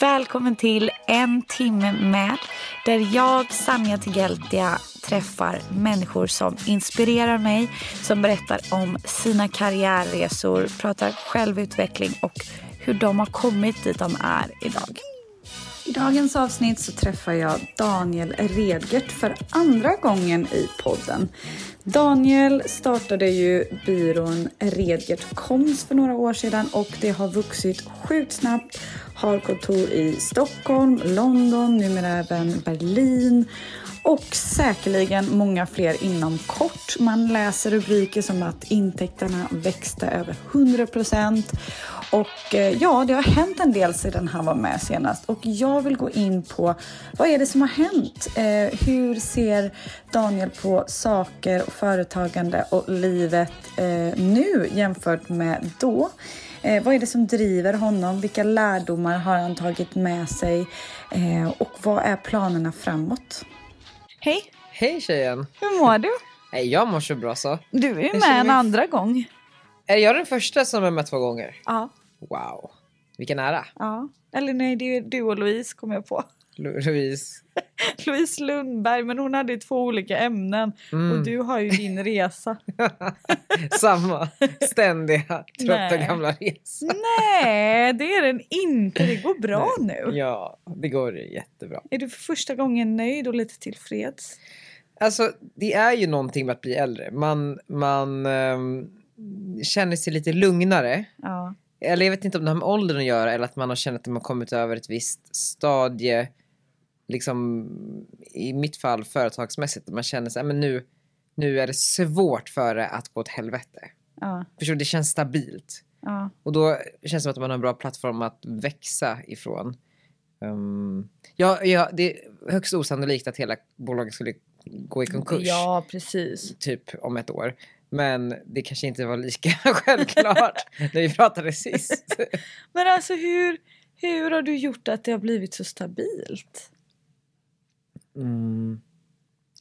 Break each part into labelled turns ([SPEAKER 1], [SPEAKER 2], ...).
[SPEAKER 1] Välkommen till En timme med där jag, Sanja Tigeltia, träffar människor som inspirerar mig, som berättar om sina karriärresor, pratar självutveckling och hur de har kommit dit de är idag. I dagens avsnitt så träffar jag Daniel Redgert för andra gången i podden. Daniel startade ju byrån Redgert Koms för några år sedan och det har vuxit sjukt snabbt. Har kontor i Stockholm, London, numera även Berlin och säkerligen många fler inom kort. Man läser rubriker som att intäkterna växte över 100 procent och eh, ja, det har hänt en del sedan han var med senast och jag vill gå in på vad är det som har hänt? Eh, hur ser Daniel på saker och företagande och livet eh, nu jämfört med då? Eh, vad är det som driver honom? Vilka lärdomar har han tagit med sig? Eh, och vad är planerna framåt? Hej!
[SPEAKER 2] Hej tjejen!
[SPEAKER 1] Hur mår du?
[SPEAKER 2] Nej, jag mår så bra så.
[SPEAKER 1] Du är ju
[SPEAKER 2] Jag
[SPEAKER 1] med en
[SPEAKER 2] mig-
[SPEAKER 1] andra gång.
[SPEAKER 2] Är jag den första som är med två gånger?
[SPEAKER 1] Ja.
[SPEAKER 2] Wow, vilken ära.
[SPEAKER 1] ja. Eller nej, det är du och Louise kom jag på.
[SPEAKER 2] Louise.
[SPEAKER 1] Louise Lundberg, men hon hade två olika ämnen.
[SPEAKER 2] Mm.
[SPEAKER 1] Och du har ju din resa.
[SPEAKER 2] Samma ständiga trötta
[SPEAKER 1] Nej.
[SPEAKER 2] gamla resa.
[SPEAKER 1] Nej, det är den inte. Det går bra nu.
[SPEAKER 2] Ja, det går jättebra.
[SPEAKER 1] Är du för första gången nöjd och lite tillfreds?
[SPEAKER 2] Alltså, det är ju någonting med att bli äldre. Man, man ehm, känner sig lite lugnare.
[SPEAKER 1] Ja.
[SPEAKER 2] Eller jag vet inte om det har med åldern att göra eller att man har känt att man kommit över ett visst stadie. Liksom i mitt fall företagsmässigt. Man känner sig, men nu, nu är det svårt för det att gå åt helvete.
[SPEAKER 1] Ja.
[SPEAKER 2] Förstår du? Det känns stabilt.
[SPEAKER 1] Ja.
[SPEAKER 2] Och då känns det som att man har en bra plattform att växa ifrån. Um, ja, ja, det är högst osannolikt att hela bolaget skulle gå i konkurs.
[SPEAKER 1] ja, precis.
[SPEAKER 2] Typ om ett år. Men det kanske inte var lika självklart när vi pratade sist.
[SPEAKER 1] Men alltså hur, hur har du gjort att det har blivit så stabilt?
[SPEAKER 2] Mm.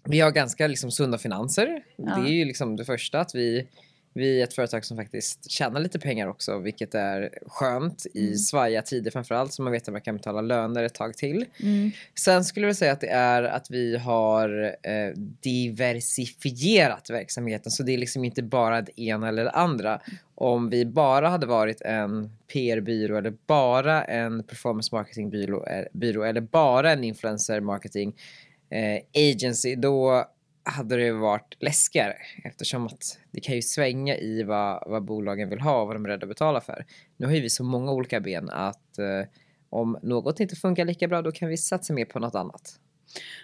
[SPEAKER 2] Vi har ganska liksom sunda finanser.
[SPEAKER 1] Ja.
[SPEAKER 2] Det är ju liksom det första att vi, vi är ett företag som faktiskt tjänar lite pengar också, vilket är skönt i
[SPEAKER 1] Mm.
[SPEAKER 2] svajiga tider framförallt så man vet att man kan betala löner ett tag till.
[SPEAKER 1] Mm.
[SPEAKER 2] Sen skulle jag säga att det är att vi har eh, diversifierat verksamheten så det är liksom inte bara det ena eller det andra. Om vi bara hade varit en PR-byrå eller bara en performance marketing-byrå eh, eller bara en influencer marketing eh, agency då hade det varit läskigare eftersom att det kan ju svänga i vad, vad bolagen vill ha och vad de är rädda att betala för. Nu har ju vi så många olika ben att eh, om något inte funkar lika bra då kan vi satsa mer på något annat.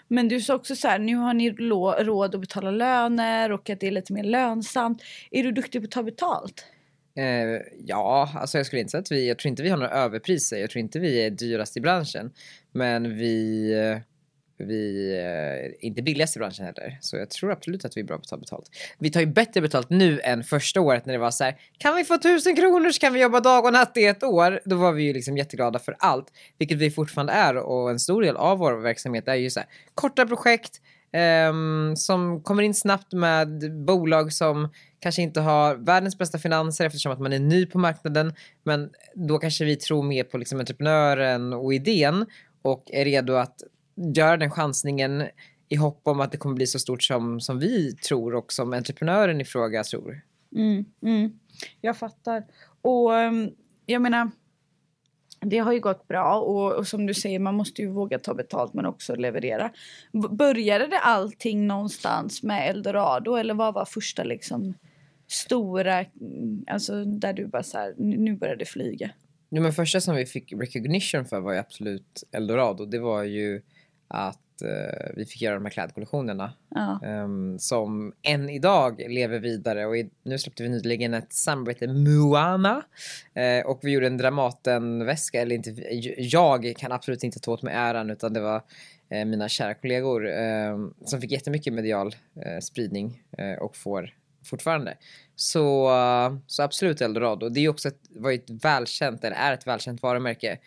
[SPEAKER 1] Men du sa också så här, nu har ni råd att betala löner och att det är lite mer lönsamt. Är du duktig på att ta betalt?
[SPEAKER 2] Eh, ja, alltså jag skulle inte säga att vi, jag tror inte vi har några överpriser, jag tror inte vi är dyrast i branschen. Men vi, eh, vi är inte billigast i branschen heller. Så jag tror absolut att vi är bra på att ta betalt. Vi tar ju bättre betalt nu än första året när det var så här, kan vi få tusen kronor så kan vi jobba dag och natt i ett år. Då var vi ju liksom jätteglada för allt, vilket vi fortfarande är. Och en stor del av vår verksamhet är ju så här, korta projekt, um, som kommer in snabbt med bolag som kanske inte har världens bästa finanser eftersom att man är ny på marknaden. Men då kanske vi tror mer på liksom entreprenören och idén och är redo att göra den chansningen i hopp om att det kommer bli så stort som, som vi tror och som entreprenören i fråga tror.
[SPEAKER 1] Mm, mm. Jag fattar. Och ehm, jag menar, det har ju gått bra och, och som du säger, man måste ju våga ta betalt men också leverera. Började det allting någonstans med Eldorado eller vad var första liksom stora, alltså där du bara så här, nu börjar det flyga?
[SPEAKER 2] Ja, men första som vi fick recognition för var ju absolut Eldorado. Det var ju att eh, vi fick göra de här klädkollektionerna
[SPEAKER 1] Ja.
[SPEAKER 2] ehm, som än idag lever vidare och i, nu släppte vi nyligen ett samarbete Moana eh, och vi gjorde en Dramaten-väska, eller inte, jag kan absolut inte ta åt mig äran utan det var eh, mina kära kollegor eh, som fick jättemycket medial eh, spridning eh, och får fortfarande. Så, så absolut Eldorado. Det är också ett, var ett välkänt, eller är ett välkänt varumärke.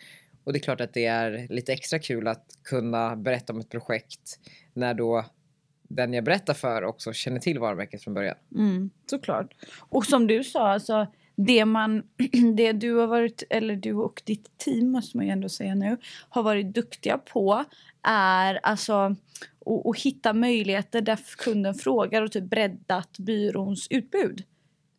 [SPEAKER 2] Och det är klart att det är lite extra kul att kunna berätta om ett projekt när då den jag berättar för också känner till varumärket från början.
[SPEAKER 1] Mm, såklart. Och som du sa, alltså, det, man, det du har varit, eller du och ditt team måste man ju ändå säga nu, har varit duktiga på är alltså att, hitta möjligheter där kunden frågar och typ breddat byråns utbud.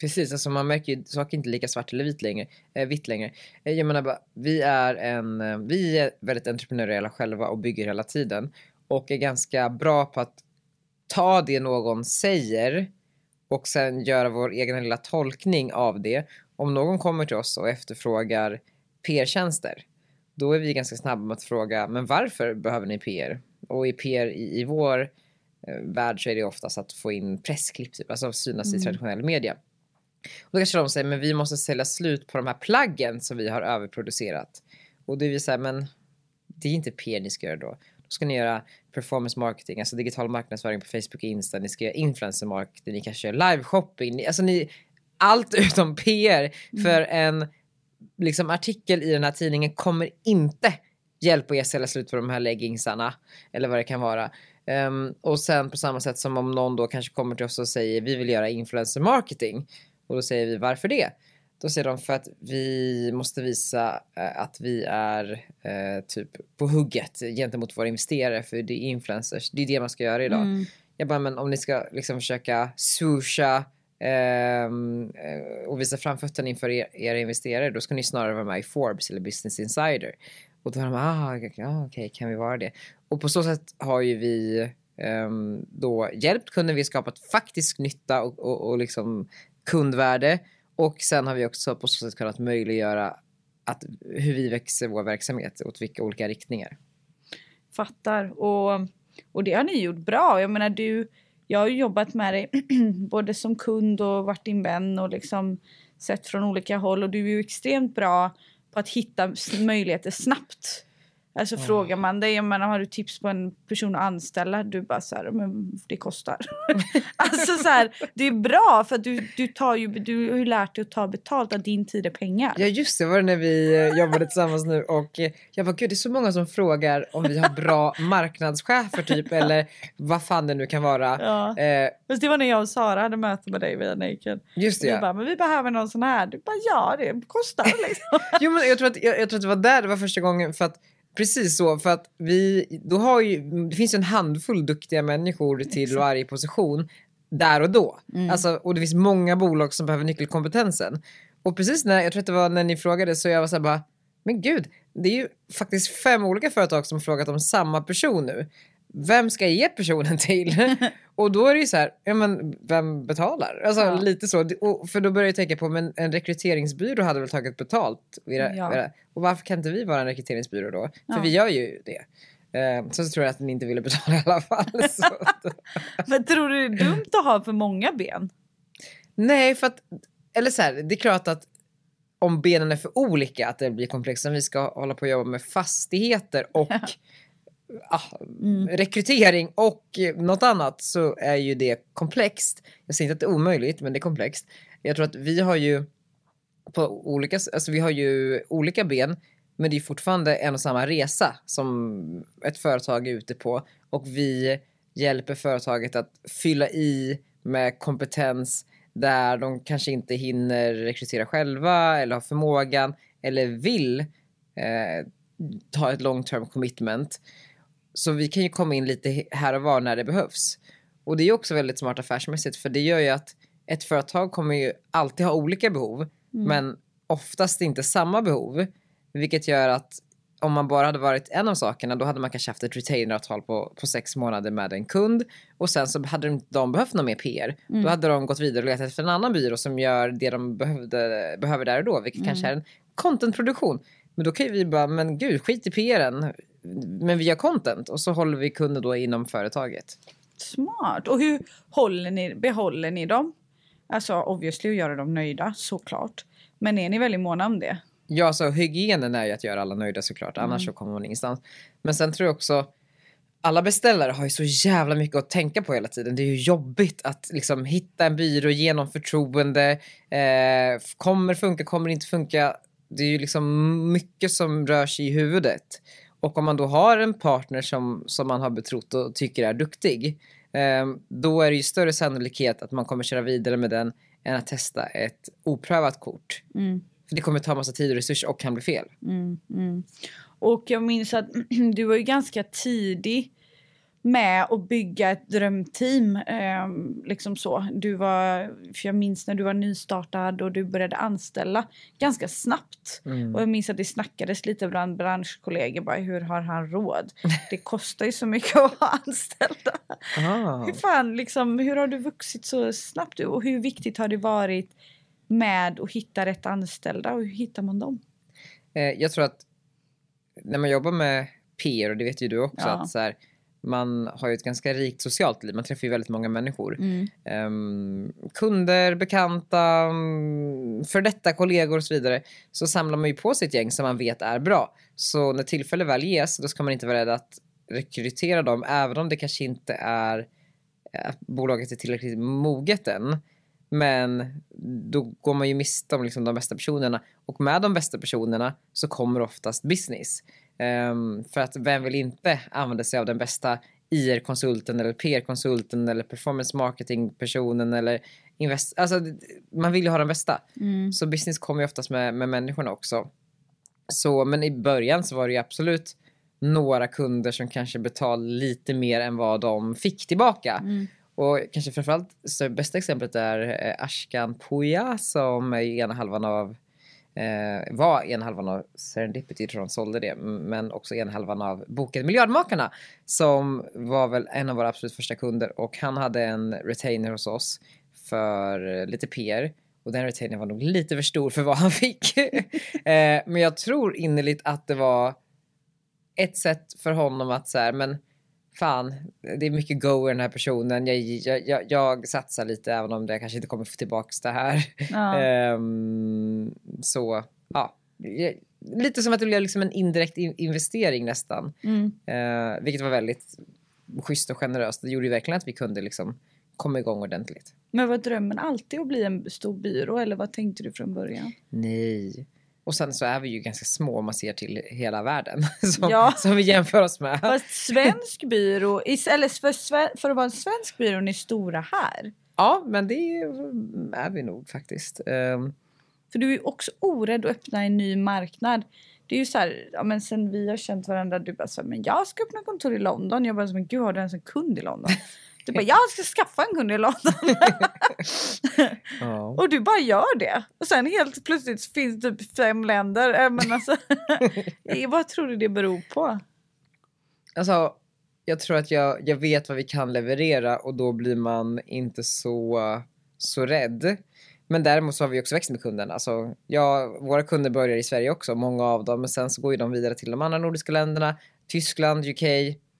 [SPEAKER 2] Precis, alltså man märker ju saker inte lika svart eller vit längre, eh, vitt längre. Eh, jag menar bara, vi är en, eh, vi är väldigt entreprenöriella själva och bygger hela tiden och är ganska bra på att ta det någon säger och sen göra vår egen lilla tolkning av det. Om någon kommer till oss och efterfrågar PR-tjänster, då är vi ganska snabba med att fråga, men varför behöver ni PR? Och i PR i, i vår eh, värld så är det oftast att få in pressklipp, typ, alltså synas i traditionell media. Och då kanske de säger, men vi måste sälja slut på de här plaggen som vi har överproducerat. Och det är vi så här, men det är inte PR ni ska göra då. Då ska ni göra performance marketing, alltså digital marknadsföring på Facebook och Insta. Ni ska göra influencer marketing, ni kanske gör live shopping. Ni, alltså ni, allt utom PR. För en liksom, artikel i den här tidningen kommer inte hjälpa er sälja slut på de här leggingsarna. Eller vad det kan vara. Ehm, och sen på samma sätt som om någon då kanske kommer till oss och säger vi vill göra influencer marketing. Och då säger vi varför det? Då säger de för att vi måste visa eh, att vi är eh, typ på hugget gentemot våra investerare för det är influencers. Det är det man ska göra idag.
[SPEAKER 1] Mm.
[SPEAKER 2] Jag bara, men om ni ska liksom försöka swoosha ehm, eh, och visa framfötterna inför er, era investerare då ska ni snarare vara med i Forbes eller Business Insider. Och då har de, ah, okej, ah, okej, kan vi vara det? Och på så sätt har ju vi ehm, då hjälpt kunden, vi har skapat faktisk nytta och, och, och liksom kundvärde. Och sen har vi också på så sätt kunnat möjliggöra att, hur vi växer vår verksamhet åt vilka olika riktningar.
[SPEAKER 1] Fattar. Och, och det har ni gjort bra. Jag menar du, jag har jobbat med dig både som kund och varit din vän och liksom sett från olika håll och du är ju extremt bra på att hitta möjligheter snabbt. Alltså frågar man dig, menar, har du tips på en person att anställa? Du bara så här, men det kostar. alltså så här, det är bra för att du, du, tar ju, du har ju lärt dig att ta betalt av din tid är pengar.
[SPEAKER 2] Ja just det, var det när vi eh, jobbade tillsammans nu och eh, jag bara gud det är så många som frågar om vi har bra marknadschefer typ eller vad fan det nu kan vara.
[SPEAKER 1] Ja.
[SPEAKER 2] Eh,
[SPEAKER 1] Fast det var när jag och Sara hade möte med dig via Naked.
[SPEAKER 2] just det
[SPEAKER 1] Vi
[SPEAKER 2] ja.
[SPEAKER 1] bara, men vi behöver någon sån här. Du bara, ja det kostar liksom.
[SPEAKER 2] Jo men jag tror, att, jag, jag tror att det var där det var första gången för att Precis så, för att vi, då har ju, det finns ju en handfull duktiga människor till varje position där och då. Alltså, och det finns många bolag som behöver nyckelkompetensen. Och precis när, jag tror att det var när ni frågade så jag var så här bara, men gud, det är ju faktiskt fem olika företag som frågat om samma person nu. Vem ska jag ge personen till? och då är det ju så här, ja men vem betalar? Alltså
[SPEAKER 1] Ja.
[SPEAKER 2] lite så. Och, för då börjar jag tänka på, men en rekryteringsbyrå hade väl tagit betalt?
[SPEAKER 1] Ja.
[SPEAKER 2] Och varför kan inte vi vara en rekryteringsbyrå då? För
[SPEAKER 1] Ja.
[SPEAKER 2] vi gör ju det. Eh, så, så tror jag att ni inte ville betala i alla fall.
[SPEAKER 1] Men tror du det är dumt att ha för många ben?
[SPEAKER 2] Nej, för att, eller så här, det är klart att om benen är för olika att det blir komplext. Om vi ska hålla på och jobba med fastigheter och ah, rekrytering och något annat så är ju det komplext. Jag säger inte att det är omöjligt, men det är komplext. Jag tror att vi har ju på olika, alltså vi har ju olika ben, men det är fortfarande en och samma resa som ett företag är ute på och vi hjälper företaget att fylla i med kompetens där de kanske inte hinner rekrytera själva eller har förmågan eller vill eh, ta ett long term commitment. Så vi kan ju komma in lite här och var när det behövs. Och det är ju också väldigt smart affärsmässigt för det gör ju att ett företag kommer ju alltid ha olika behov men oftast inte samma behov. Vilket gör att om man bara hade varit en av sakerna då hade man kanske haft ett retaineravtal på, på sex månader med en kund och sen så hade de, de behövt någon mer PR. Då hade de gått vidare och letat efter en annan byrå som gör det de behövde, behöver där och då vilket kanske är en contentproduktion. Men då kan ju vi bara, men gud skit i PRen. Men vi gör content och så håller vi kunder då inom företaget.
[SPEAKER 1] Smart. Och hur håller ni, behåller ni dem? Alltså obviously att göra dem nöjda, såklart. Men är ni väldigt måna om det?
[SPEAKER 2] Ja, så hygienen är ju att göra alla nöjda såklart, annars så kommer man ingenstans. Men sen tror jag också, alla beställare har ju så jävla mycket att tänka på hela tiden. Det är ju jobbigt att liksom hitta en byrå genom förtroende. Eh, kommer funka, kommer inte funka. Det är ju liksom mycket som rör sig i huvudet. Och om man då har en partner som, som man har betrott och tycker är duktig, eh, då är det ju större sannolikhet att man kommer köra vidare med den än att testa ett oprövat kort. För det kommer ta massa tid och resurser och kan bli fel.
[SPEAKER 1] Och jag minns att du var ju ganska tidig med att bygga ett drömteam. ehm, liksom så. Du var, för jag minns när du var nystartad och du började anställa ganska snabbt. Och jag minns att det snackades lite bland branschkollegor. Bara, hur har han råd? Det kostar ju så mycket att ha anställda.
[SPEAKER 2] Ah.
[SPEAKER 1] Hur, fan, liksom, hur har du vuxit så snabbt? Och hur viktigt har det varit med att hitta rätt anställda? Och hur hittar man dem?
[SPEAKER 2] Eh, jag tror att när man jobbar med PR, och det vet ju du också,
[SPEAKER 1] Ja.
[SPEAKER 2] att så här, man har ju ett ganska rikt socialt liv. Man träffar ju väldigt många människor. Ehm, kunder, bekanta, mm, för detta kollegor och så vidare. Så samlar man ju på sig ett gäng som man vet är bra. Så när tillfälle väl ges, då ska man inte vara rädd att rekrytera dem, även om det kanske inte är att bolaget är tillräckligt moget än. Men då går man ju miste om liksom de bästa personerna. Och med de bästa personerna så kommer oftast business. Ehm, för att vem vill inte använda sig av den bästa IR-konsulten eller PR-konsulten eller performance marketing-personen eller invest... Alltså, man vill ju ha den bästa. Så business kommer ju oftast med, med människorna också. Så, men i början så var det ju absolut några kunder som kanske betalade lite mer än vad de fick tillbaka. Och kanske framförallt, så bästa exemplet är eh, Ashkan Puja som är ena halvan av eh, var en halvan av Serendipity, tror de sålde det, men också en halvan av boken Miljardmakarna som var väl en av våra absolut första kunder och han hade en retainer hos oss för eh, lite PR och den retainern var nog lite för stor för vad han fick. eh, men jag tror innerligt att det var ett sätt för honom att så här, men fan, det är mycket go i den här personen. Jag, jag, jag, jag satsar lite även om det kanske inte kommer få tillbaka det här.
[SPEAKER 1] Ja.
[SPEAKER 2] Ehm, så, ja. Lite som att det blev liksom en indirekt in- investering nästan.
[SPEAKER 1] Mm.
[SPEAKER 2] Eh, vilket var väldigt schysst och generöst. Det gjorde ju verkligen att vi kunde liksom komma igång ordentligt.
[SPEAKER 1] Men var drömmen alltid att bli en stor byrå eller vad tänkte du från början?
[SPEAKER 2] Nej. Och sen så är vi ju ganska små om man ser till hela världen som,
[SPEAKER 1] Ja.
[SPEAKER 2] som vi jämför oss med.
[SPEAKER 1] Fast svensk byrå, eller för, för att vara en svensk byrå, är ni stora här.
[SPEAKER 2] Ja, men det är vi nog faktiskt. Ehm,
[SPEAKER 1] För du är ju också orädd att öppna en ny marknad. Det är ju så här, ja men sen vi har känt varandra, du bara så här, men jag ska öppna kontor i London. Jag bara, så, men gud har du ens en kund i London? Du bara, jag ska skaffa en kund i London.
[SPEAKER 2] ja.
[SPEAKER 1] Och du bara gör det. Och sen helt plötsligt finns det typ fem länder. Äh, Men alltså, vad tror du det beror på?
[SPEAKER 2] Alltså, jag tror att jag, jag vet vad vi kan leverera och då blir man inte så, så rädd. Men däremot så har vi också växt med kunderna. Alltså, ja, våra kunder börjar i Sverige också, många av dem. Men sen så går ju de vidare till de andra nordiska länderna. Tyskland, UK,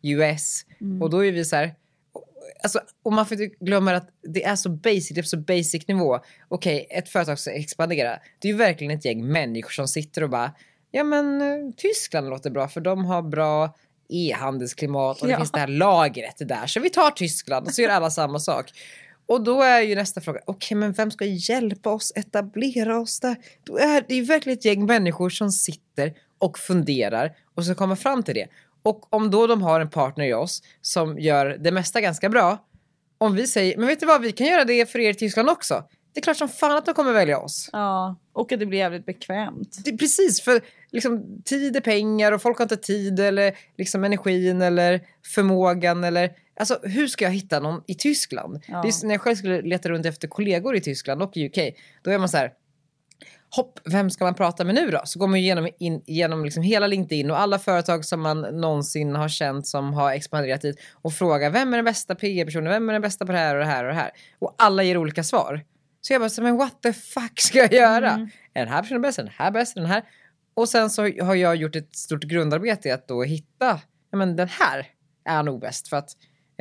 [SPEAKER 2] US. Och då är vi så här... Alltså, och man får inte glömma att det är så basic, det är på så basic nivå. Okej, ett företag ska expandera. Det är ju verkligen ett gäng människor som sitter och bara Ja men eh, Tyskland låter bra för de har bra e-handelsklimat och det
[SPEAKER 1] Ja.
[SPEAKER 2] finns det här lagret där. Så vi tar Tyskland och så gör alla samma sak. Och då är ju nästa fråga, okej men vem ska hjälpa oss etablera oss där? Då är det ju verkligen ett gäng människor som sitter och funderar och ska komma fram till det. Och om då de har en partner i oss som gör det mesta ganska bra, om vi säger, men vet du vad, vi kan göra det för er i Tyskland också. Det är klart som fan att de kommer välja oss.
[SPEAKER 1] Ja, och att det blir jävligt bekvämt.
[SPEAKER 2] Det, precis, för liksom, tid är pengar och folk har inte tid eller liksom, energin eller förmågan eller... Alltså hur ska jag hitta någon i Tyskland?
[SPEAKER 1] Ja.
[SPEAKER 2] Det är, så- när jag själv skulle leta runt efter kollegor i Tyskland och i UK, då är man så här... Hopp, vem ska man prata med nu då? Så går man igenom, in, igenom liksom hela LinkedIn och alla företag som man någonsin har känt som har expanderat dit och frågar vem är den bästa PR-personen, vem är den bästa på det här och det här och det här? Och alla ger olika svar. Så jag bara, så, men what the fuck ska jag göra?
[SPEAKER 1] Mm.
[SPEAKER 2] Är den här personen bäst? Är den här bäst? Är den här? Och sen så har jag gjort ett stort grundarbete i att då hitta, ja men den här är nog bäst för att,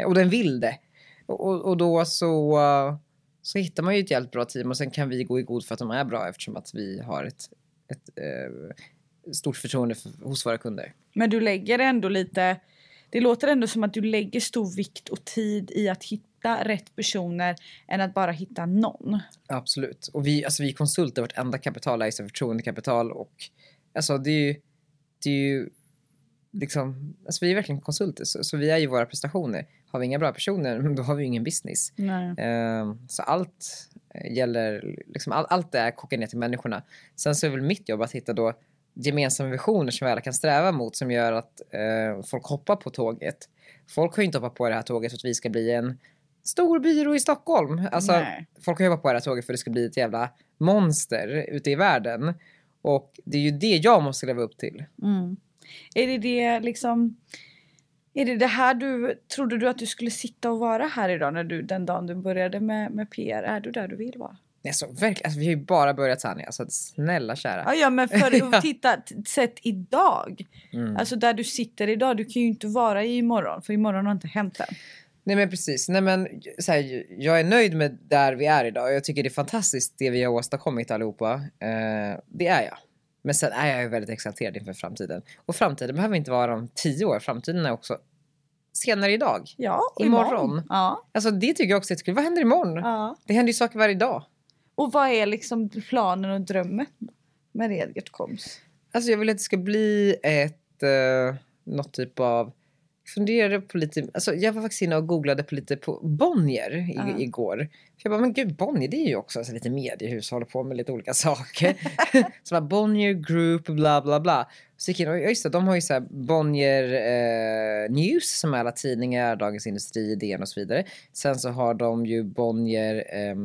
[SPEAKER 2] och den vill det. Och, och då så, så hittar man ju ett jävligt bra team och sen kan vi gå i god för att de är bra eftersom att vi har ett, ett eh, stort förtroende för, hos våra kunder.
[SPEAKER 1] Men du lägger ändå lite, det låter ändå som att du lägger stor vikt och tid i att hitta rätt personer än att bara hitta någon.
[SPEAKER 2] Absolut. Och vi, alltså vi konsulter, vårt enda kapital är förtroendekapital och alltså det är ju, det är ju liksom, alltså vi är verkligen konsulter så, så, vi är ju våra prestationer. Har vi inga bra personer, då har vi ingen business. Uh, så allt gäller, liksom, all, allt det är kokar ner till människorna. Sen så är väl mitt jobb att hitta då gemensamma visioner som vi alla kan sträva mot som gör att uh, folk hoppar på tåget. Folk har ju inte hoppat på det här tåget för att vi ska bli en stor byrå i Stockholm. Alltså, Nej. folk har jobbat på det här tåget för att det ska bli ett jävla monster ute i världen. Och det är ju det jag måste leva upp till.
[SPEAKER 1] Mm. Är det det liksom... Är det det här du... Trodde du att du skulle sitta och vara här idag när du, den dagen du började med, med PR? Är du där du vill vara?
[SPEAKER 2] Alltså, verkligen, alltså, vi har ju bara börjat Sanja, så snälla kära.
[SPEAKER 1] Ja, ja men för att titta sett idag. Mm. Alltså där du sitter idag, du kan ju inte vara i imorgon för imorgon har inte hänt än.
[SPEAKER 2] Nej men precis. Nej, men, så här, jag är nöjd med där vi är idag. Jag tycker det är fantastiskt det vi har åstadkommit allihopa. Eh, det är jag. Men sen är jag ju väldigt exalterad inför framtiden. Och framtiden behöver inte vara om tio år. Framtiden är också senare idag.
[SPEAKER 1] Ja,
[SPEAKER 2] imorgon. imorgon.
[SPEAKER 1] Ja.
[SPEAKER 2] Alltså det tycker jag också är kul. Vad händer imorgon?
[SPEAKER 1] Ja.
[SPEAKER 2] Det händer ju saker varje dag.
[SPEAKER 1] Och vad är liksom planen och drömmen med Redgert Koms?
[SPEAKER 2] Alltså jag vill att det ska bli ett, uh, något typ av funderade på lite, alltså jag var faktiskt inne och googlade på lite på Bonnier i, uh. igår. För jag bara, men gud Bonnier det är ju också alltså, lite mediehus, håller på med lite olika saker. så bara Bonnier Group, bla bla bla. Så gick jag in och just det, de har ju så här Bonnier eh, News som är alla tidningar, Dagens Industri, DN och så vidare. Sen så har de ju Bonnier eh,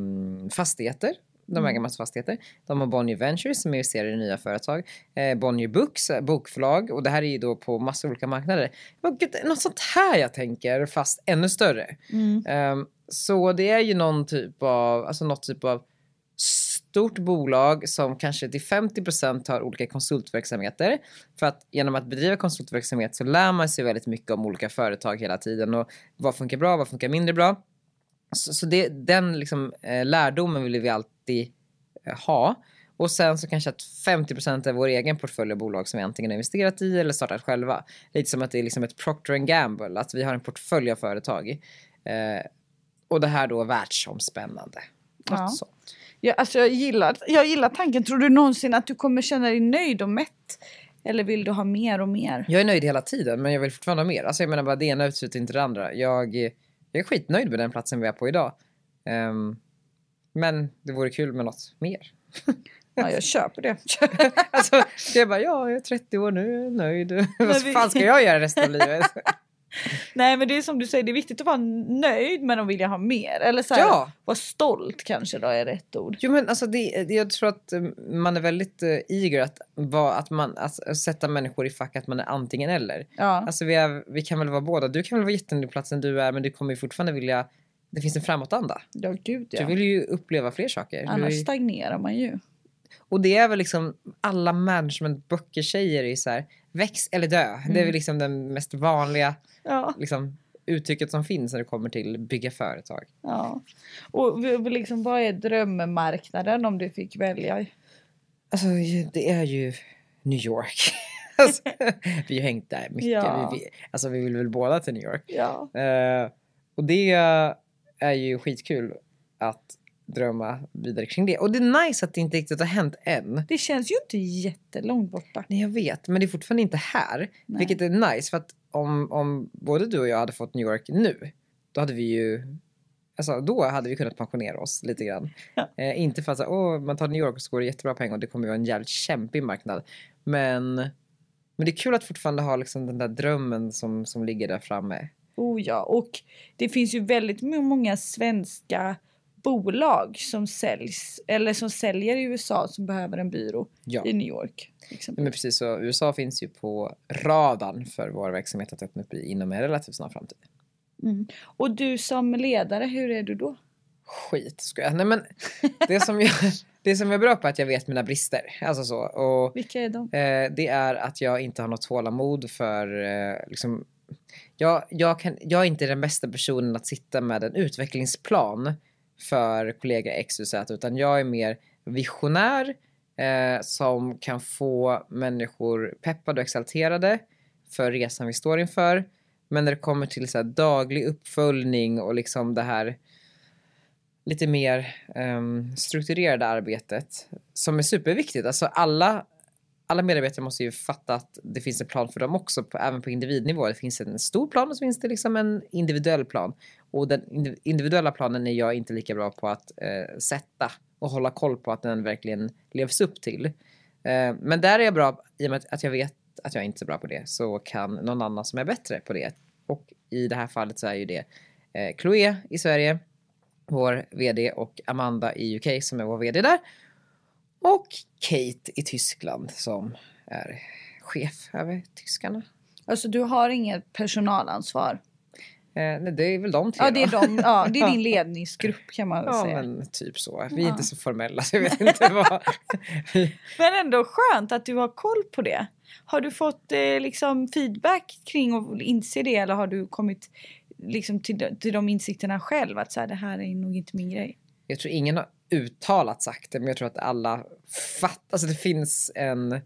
[SPEAKER 2] Fastigheter de äger mm. massa fastigheter. De har Bonnier Ventures som investerar i nya företag. Eh, Bonnier Books, eh, bokförlag. Och det här är ju då på massa olika marknader. Något sånt här jag tänker, fast ännu större.
[SPEAKER 1] Mm.
[SPEAKER 2] Um, så det är ju någon typ av, alltså något typ av stort bolag som kanske till 50% har olika konsultverksamheter. För att genom att bedriva konsultverksamhet så lär man sig väldigt mycket om olika företag hela tiden och vad funkar bra, vad funkar mindre bra. Så, så det, den liksom, eh, lärdomen vill vi alltid eh, ha. Och sen så kanske att 50% är vår egen portfölj av bolag som vi antingen har investerat i eller startat själva. Lite som att det är liksom ett Procter Gamble, att vi har en portfölj av företag. Eh, och det här då är världsomspännande.
[SPEAKER 1] Ja. Ja, alltså jag, gillar, jag gillar tanken. Tror du någonsin att du kommer känna dig nöjd och mätt? Eller vill du ha mer och mer?
[SPEAKER 2] Jag är nöjd hela tiden men jag vill fortfarande ha mer. Alltså jag menar bara det ena utesluter inte det andra. Jag jag är skitnöjd med den platsen vi är på idag. Um, men det vore kul med något mer.
[SPEAKER 1] Ja, jag köper det.
[SPEAKER 2] alltså, jag bara, ja, jag är 30 år nu, jag är nöjd. Vad fan ska jag göra resten av livet?
[SPEAKER 1] Nej men det är som du säger, det är viktigt att vara nöjd men att vilja ha mer. Eller så här,
[SPEAKER 2] ja.
[SPEAKER 1] vara stolt kanske då är rätt ord.
[SPEAKER 2] Jo men alltså det, jag tror att eh, man är väldigt uh, eager att, va, att, man, att sätta människor i fack att man är antingen eller.
[SPEAKER 1] Ja.
[SPEAKER 2] Alltså vi, är, vi kan väl vara båda. Du kan väl vara jättenöjd på platsen du är men du kommer ju fortfarande vilja det finns en framåtanda.
[SPEAKER 1] Ja, gud ja.
[SPEAKER 2] Du vill ju uppleva fler saker.
[SPEAKER 1] Annars
[SPEAKER 2] ju...
[SPEAKER 1] stagnerar man ju.
[SPEAKER 2] Och det är väl liksom alla managementböcker säger ju så här väx eller dö. Mm. Det är väl mm. liksom den mest vanliga
[SPEAKER 1] ja.
[SPEAKER 2] liksom, uttrycket som finns när det kommer till bygga företag.
[SPEAKER 1] Ja. Och liksom, vad är drömmarknaden om du fick välja?
[SPEAKER 2] Alltså det är ju New York. alltså, vi har hängt där mycket.
[SPEAKER 1] Ja.
[SPEAKER 2] Vi, alltså vi vill väl båda till New York.
[SPEAKER 1] Ja.
[SPEAKER 2] Uh, och det är ju skitkul att drömma vidare kring det. Och det är nice att det inte riktigt har hänt än.
[SPEAKER 1] Det känns ju inte jättelångt borta.
[SPEAKER 2] Nej, jag vet. Men det är fortfarande inte här. Nej. Vilket är nice. För att om, om både du och jag hade fått New York nu, då hade vi ju Alltså, då hade vi kunnat pensionera oss lite grann.
[SPEAKER 1] Ja.
[SPEAKER 2] Eh, inte för att säga, åh, man tar New York och så går det jättebra pengar och det kommer vara en jävligt kämpig marknad. Men, men det är kul att fortfarande ha liksom den där drömmen som, som ligger där framme.
[SPEAKER 1] Oh ja, och det finns ju väldigt många svenska bolag som säljs eller som säljer i USA som behöver en byrå
[SPEAKER 2] ja.
[SPEAKER 1] i New York.
[SPEAKER 2] Men precis så USA finns ju på radarn för vår verksamhet att öppna upp i inom en relativt snar framtid.
[SPEAKER 1] Mm. Och du som ledare, hur är du då?
[SPEAKER 2] Skit, ska jag. Nej men det som jag, det som är bra på är att jag vet mina brister. Alltså så. Och,
[SPEAKER 1] Vilka är de?
[SPEAKER 2] eh, det är att jag inte har något tålamod för eh, liksom, jag, jag, kan, jag är inte den bästa personen att sitta med en utvecklingsplan för kollega X, Y, Z, utan jag är mer visionär eh, som kan få människor peppade och exalterade för resan vi står inför. Men när det kommer till så här daglig uppföljning och liksom det här lite mer um, strukturerade arbetet som är superviktigt. Alltså alla, alla medarbetare måste ju fatta att det finns en plan för dem också, på, även på individnivå. Det finns en stor plan och så finns det liksom en individuell plan. Och den individuella planen är jag inte lika bra på att eh, sätta och hålla koll på att den verkligen levs upp till. Eh, men där är jag bra, i och med att jag vet att jag inte är så bra på det, så kan någon annan som är bättre på det. Och i det här fallet så är ju det eh, Chloé i Sverige, vår vd och Amanda i UK som är vår vd där. Och Kate i Tyskland som är chef över tyskarna.
[SPEAKER 1] Alltså du har inget personalansvar?
[SPEAKER 2] Eh, det är väl de tre
[SPEAKER 1] Ja det är, de, ja, det är din ledningsgrupp kan man
[SPEAKER 2] ja,
[SPEAKER 1] säga.
[SPEAKER 2] men typ så. Vi är ja. inte så formella så jag vet inte vad.
[SPEAKER 1] men ändå skönt att du har koll på det. Har du fått eh, liksom feedback kring att inse det eller har du kommit liksom till, till de insikterna själv att så här, det här är nog inte min grej?
[SPEAKER 2] Jag tror ingen har uttalat sagt det men jag tror att alla fattar. Alltså det finns en...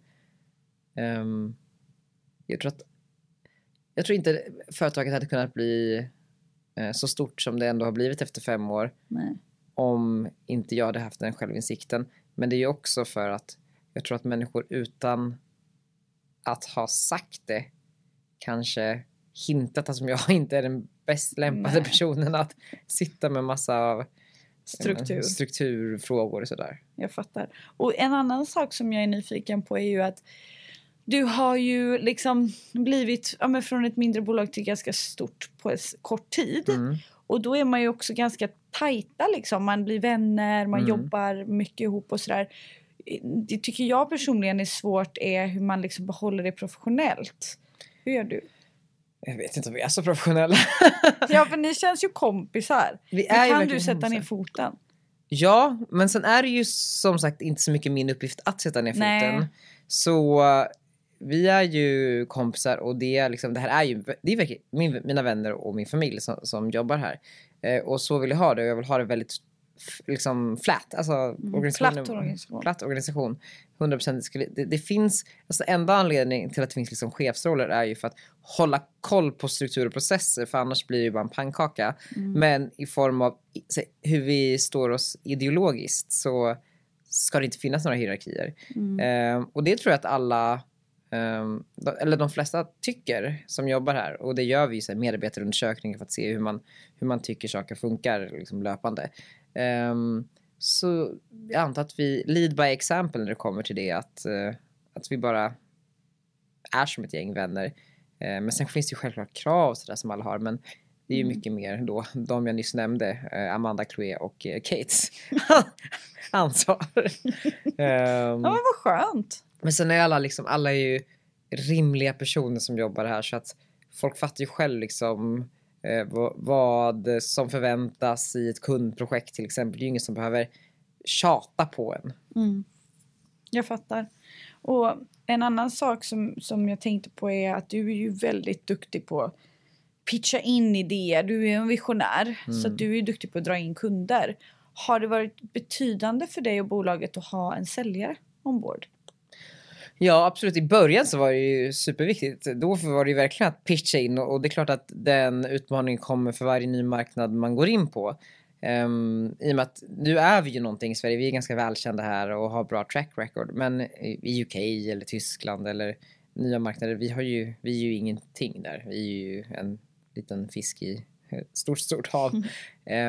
[SPEAKER 2] Um, jag tror att jag tror inte företaget hade kunnat bli eh, så stort som det ändå har blivit efter fem år.
[SPEAKER 1] Nej.
[SPEAKER 2] Om inte jag hade haft den självinsikten. Men det är ju också för att jag tror att människor utan att ha sagt det kanske hintat att jag inte är den bäst lämpade Nej. personen att sitta med massa av
[SPEAKER 1] Struktur.
[SPEAKER 2] strukturfrågor och sådär.
[SPEAKER 1] Jag fattar. Och en annan sak som jag är nyfiken på är ju att du har ju liksom blivit ja, men från ett mindre bolag till ganska stort på kort tid.
[SPEAKER 2] Mm.
[SPEAKER 1] Och då är man ju också ganska tajta liksom. Man blir vänner, man mm. jobbar mycket ihop och sådär. Det tycker jag personligen är svårt är hur man liksom behåller det professionellt. Hur gör du?
[SPEAKER 2] Jag vet inte om vi är så professionella.
[SPEAKER 1] ja, för ni känns ju kompisar.
[SPEAKER 2] Vi är
[SPEAKER 1] Hur kan du sätta kompisar. ner foten?
[SPEAKER 2] Ja, men sen är det ju som sagt inte så mycket min uppgift att sätta ner foten. Nej. Så vi är ju kompisar och det, är liksom, det här är ju det är min, mina vänner och min familj som, som jobbar här. Eh, och så vill jag ha det och jag vill ha det väldigt liksom flat, alltså
[SPEAKER 1] mm, organisation, flat organisation.
[SPEAKER 2] Flat organisation. 100% det, det finns, alltså enda anledningen till att det finns liksom chefsroller är ju för att hålla koll på struktur och processer för annars blir det ju bara en pannkaka.
[SPEAKER 1] Mm.
[SPEAKER 2] Men i form av så, hur vi står oss ideologiskt så ska det inte finnas några hierarkier.
[SPEAKER 1] Mm.
[SPEAKER 2] Eh, och det tror jag att alla Um, eller de flesta tycker som jobbar här och det gör vi i medarbetarundersökningar för att se hur man, hur man tycker saker funkar liksom, löpande. Um, så jag antar att vi lead by example när det kommer till det att, uh, att vi bara är som ett gäng vänner. Uh, men sen finns det ju självklart krav så där som alla har men det är ju mm. mycket mer då de jag nyss nämnde, uh, Amanda, Chloé och uh, Kates ansvar. um,
[SPEAKER 1] ja men vad skönt.
[SPEAKER 2] Men sen är alla liksom, alla är ju rimliga personer som jobbar här så att folk fattar ju själv liksom eh, vad som förväntas i ett kundprojekt till exempel. Det är ju ingen som behöver tjata på en.
[SPEAKER 1] Mm. Jag fattar. Och en annan sak som, som jag tänkte på är att du är ju väldigt duktig på att pitcha in idéer. Du är en visionär mm. så du är duktig på att dra in kunder. Har det varit betydande för dig och bolaget att ha en säljare ombord?
[SPEAKER 2] Ja absolut, i början så var det ju superviktigt. Då var det ju verkligen att pitcha in och, det är klart att den utmaningen kommer för varje ny marknad man går in på. Um, I och med att nu är vi ju någonting i Sverige, vi är ganska välkända här och har bra track record. Men i UK eller Tyskland eller nya marknader, vi, har ju, vi är ju ingenting där. Vi är ju en liten fisk i ett stort, stort hav.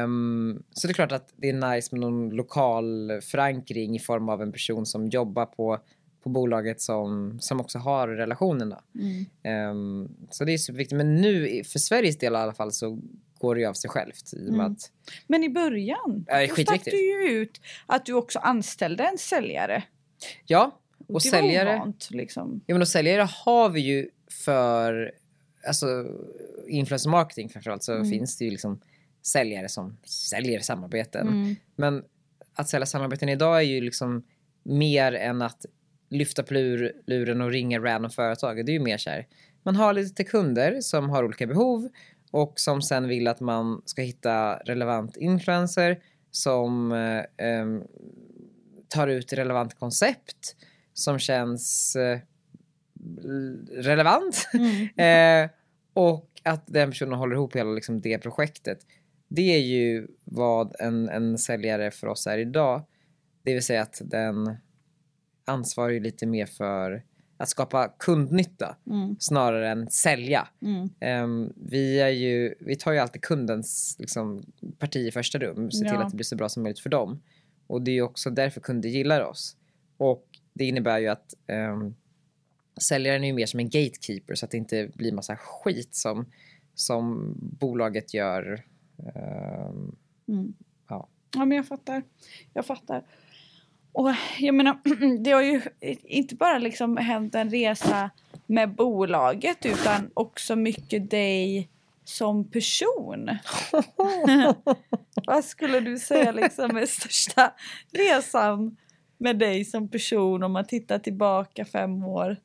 [SPEAKER 2] Um, så det är klart att det är nice med någon lokal förankring i form av en person som jobbar på på bolaget som, som också har relationerna.
[SPEAKER 1] Mm.
[SPEAKER 2] Um, så det är superviktigt. Men nu för Sveriges del i alla fall så går det ju av sig självt. I mm. att,
[SPEAKER 1] Men i början
[SPEAKER 2] äh, då stack
[SPEAKER 1] du ju ut att du också anställde en säljare.
[SPEAKER 2] Ja, och det säljare.
[SPEAKER 1] Ovant, liksom.
[SPEAKER 2] Ja, men och säljare har vi ju för alltså influencer marketing framförallt så mm. finns det ju liksom säljare som säljer samarbeten.
[SPEAKER 1] Mm.
[SPEAKER 2] Men att sälja samarbeten idag är ju liksom mer än att lyfta på lur, luren och ringa random företag. Det är ju mer så här, man har lite kunder som har olika behov och som sen vill att man ska hitta relevant influencer som eh, tar ut relevant koncept som känns eh, relevant. eh, och att den personen håller ihop hela liksom, det projektet. Det är ju vad en, en säljare för oss är idag. Det vill säga att den ansvarar ju lite mer för att skapa kundnytta
[SPEAKER 1] Mm.
[SPEAKER 2] snarare än sälja.
[SPEAKER 1] Mm.
[SPEAKER 2] Ehm, vi, är ju, vi tar ju alltid kundens liksom, parti i första rum, ser till
[SPEAKER 1] Ja.
[SPEAKER 2] att det blir så bra som möjligt för dem. Och det är ju också därför kunder gillar oss. Och det innebär ju att um, säljaren är mer som en gatekeeper så att det inte blir massa skit som, som bolaget gör. Ehm,
[SPEAKER 1] Mm.
[SPEAKER 2] Ja.
[SPEAKER 1] ja, men jag fattar. Jag fattar. Och jag menar, det har ju inte bara liksom hänt en resa med bolaget utan också mycket dig som person. Vad skulle du säga liksom är största resan med dig som person om man tittar tillbaka fem år